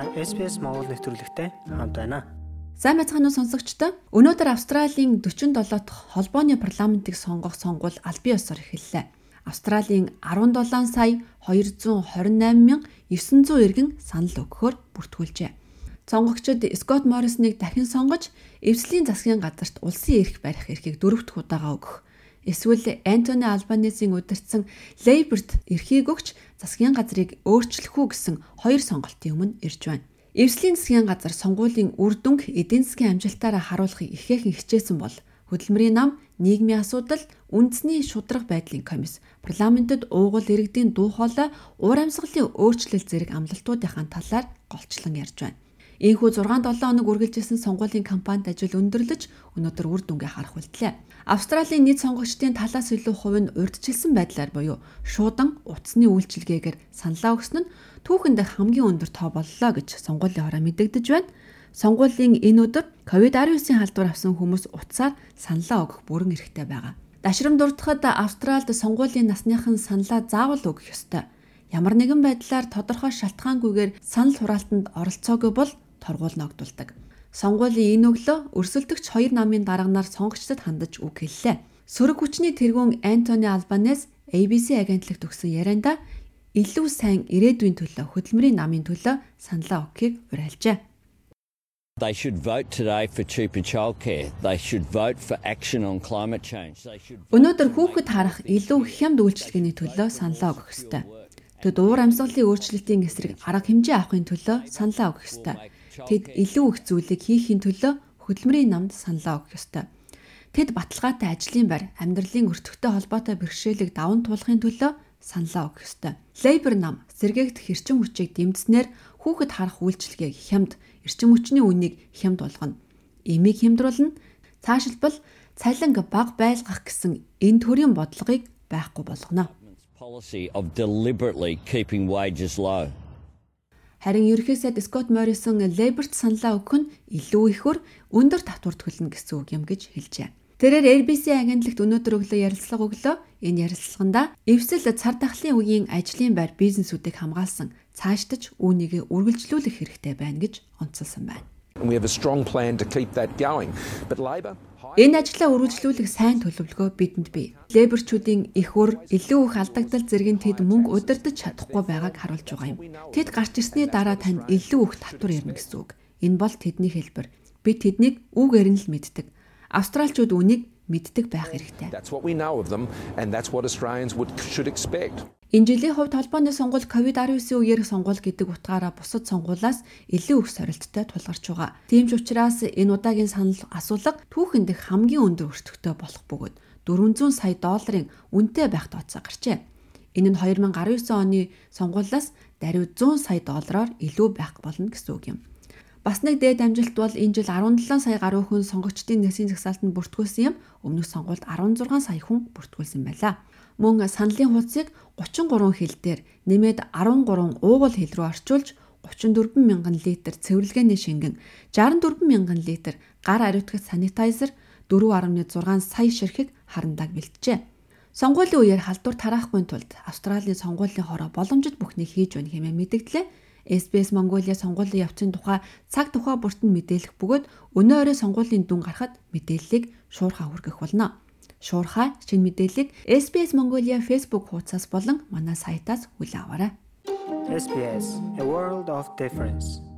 Та SPS Монгол нэвтрүүлэгтэй хамт байна. Сайн байцгаана уу сонсогчдоо. Өнөөдөр Австралийн 47 дахь холбооны парламентыг сонгох сонгуул аль бие ёсоор эхэллээ. Австралийн 17 сая 228 900 иргэн санал өгөхөөр бүртгүүлжээ. Сонгогчид Скот Моррисныг дахин сонгож, эвслийн засгийн газарт улсын эрх барих эрхийг дөрөвт удаага өгөх Эсвэл Антони Албанезийн удирдсан Лейберт эрхийг өгч засгийн газрыг өөрчлөх үү гэсэн хоёр сонголтын өмнө ирж байна. Эвслийн засгийн газар сонгуулийн үр дүнг эдийн засгийн амжилтаараа харуулахыг ихээхэн хичээсэн бол хөдөлмөрийн нам, нийгмийн асуудал, үндэсний шудраг байдлын комисс, парламентэд уугуул иргэдийн дуу хоолой, уур амьсгалын өөрчлөлт зэрэг амлалтуудынхаа талаар голчлон ярьж байна. Ийхүү 6-7 хоног үргэлжилсэн сонгуулийн кампанит ажил өндөрлөж өнөөдөр үр дүнгээ харах үлдлээ. Австралийн нийт сонгогчдын талаас илүү хувь нь урьдчилсан байдлаар буюу шуудан утасны үйлчилгээгээр саналаа өгсөн нь түүхэнд хамгийн өндөр тоо боллоо гэж сонгуулийн хороо мэдэгдэж байна. Сонгуулийн энэ өдөр COVID-19-ийн халдвар авсан хүмүүс утсаар саналаа өгөх бүрэн эрхтэй байгаа. Дашрам дурдахад Австральд сонгуулийн насныхан саналаа заавал өгөх ёстой. Ямар нэгэн байдлаар тодорхой шалтгаангүйгээр санал хураалтанд оролцоогүй бол торгуул ногдулдаг. Сонгуулийн энэ өглөө өрсөлдөгч хоёр намын дарганаар сонгогчдод хандаж үг хэллээ. Сөрөг хүчний тэргүүн Антони Албанес ABC агентлагт өгсөн ярианда илүү сайн ирээдүйн төлөө хөдөлмөрийн намын төлөө саналаа өгөхийг уриалжээ. They should vote today for cheaper childcare. They should vote for action on climate change. They should Өнөөдөр хүүхэд харах илүү хямд үйлчилгээний төлөө саналаа өгөх ёстой. Тэд уур амьсгалын өөрчлөлтийн эсрэг арга хэмжээ авахын төлөө саналаа өгөх ёстой. Тэд илүү их зүйлийг хийхин төлөө хөдөлмөрийн намд саналаа өгөх ёстой. Тэд баталгаатай ажлын байр, амьдралын өртөгтэй холбоотой бэрхшээлийг даван туулахын төлөө саналаа өгөх ёстой. Лейбер нам сэргээгдэх эрчим хүчийг дэмжснээр хүүхэд харах үйлчилгээг хямд, эрчим хүчний үнийг хямд болгоно. Эмийг хямдруулна. Цаашилбал цалинг баг байлгах гэсэн энэ төрлийн бодлогыг байхгүй болгоно. Policy of deliberately keeping wages low. Харин ерөнхий сайд Скот Моррисон Лейберт саналаа өгөх нь илүү ихөр өндөр татвар төлнө гэсэн үг юм гэж хэлжээ. Тэрээр RBC агентлагт өнөөдөр өглөө ярилцлага өглөө. Энэ ярилцлаганда эвсэл цар тахлын үеийн ажлын байр бизнесүүдийг хамгаалсан цаашдаж үүнийг үргэлжлүүлэх хэрэгтэй байна гэж онцолсон байна. We have a strong plan to keep that going. But Labor Энэ ажлаа үргэлжлүүлэх сайн төлөвлөгөө бидэнд бий. Лейберчүүдийн их өр илүү их алдагдал зэрэг тэд мөнгө удирдах чадахгүй байгааг харуулж байгаа юм. Тэд гарч ирсний дараа танд илүү их татвар ирнэ гэсэн үг. Энэ бол тэдний хэлбэр. Бид тэднийг үгээр нь л мэддэг. Австралчууд үнийг мэддэг байх хэрэгтэй. Энэ жилийн хувьд холбооны сонгуул COVID-19 үеэр сонгуул гэдэг утгаараа бусад сонгуулаас илүү их сорилттой тулгарч байгаа. Тийм ч учраас энэ удаагийн санал асуулга түүхэнд их хамгийн өндөр өртөгтэй болох бөгөөд 400 сая долларын үнэтэй байх тооцоо гарчээ. Энэ нь 2019 оны сонгуулиас даруй 100 сая доллараар илүү байх болно гэсэн үг юм. Бас нэг дээд амжилт бол энэ жил 17 сая гаруй хүн сонгогчдын нэгсийн жагсаалтанд бүртгүүлсэн юм. Өмнөх сонгуульд 16 сая хүн бүртгүүлсэн байлаа. Мөн саналын хуудсыг 33 хил дээр нэмээд 13 уугуул хил рүү орчуулж 34 мянган литр цэвэрлэгээний шингэн, 64 мянган литр гар ариутгах санитайзер, 4.6 сая ширхэг харандааг бэлтжээ. Сонгуулийн үеэр халдвар тараахгүй тулд Австралийн сонгуулийн хороо боломжит бүхнийг хийж байна хэмээн мэдгдлээ. SBS Mongolia сонгуулийн явцын тухай цаг тухай бүрт нь мэдээлэх бөгөөд өнөө өрөө сонгуулийн дүн гарахад мэдээллийг шуурхаа хүргэх болно. Шуурхай шинэ мэдээллийг SBS Mongolia Facebook хуудасаас болон манай сайтаас хүлээн аваарай. SBS A World of Difference.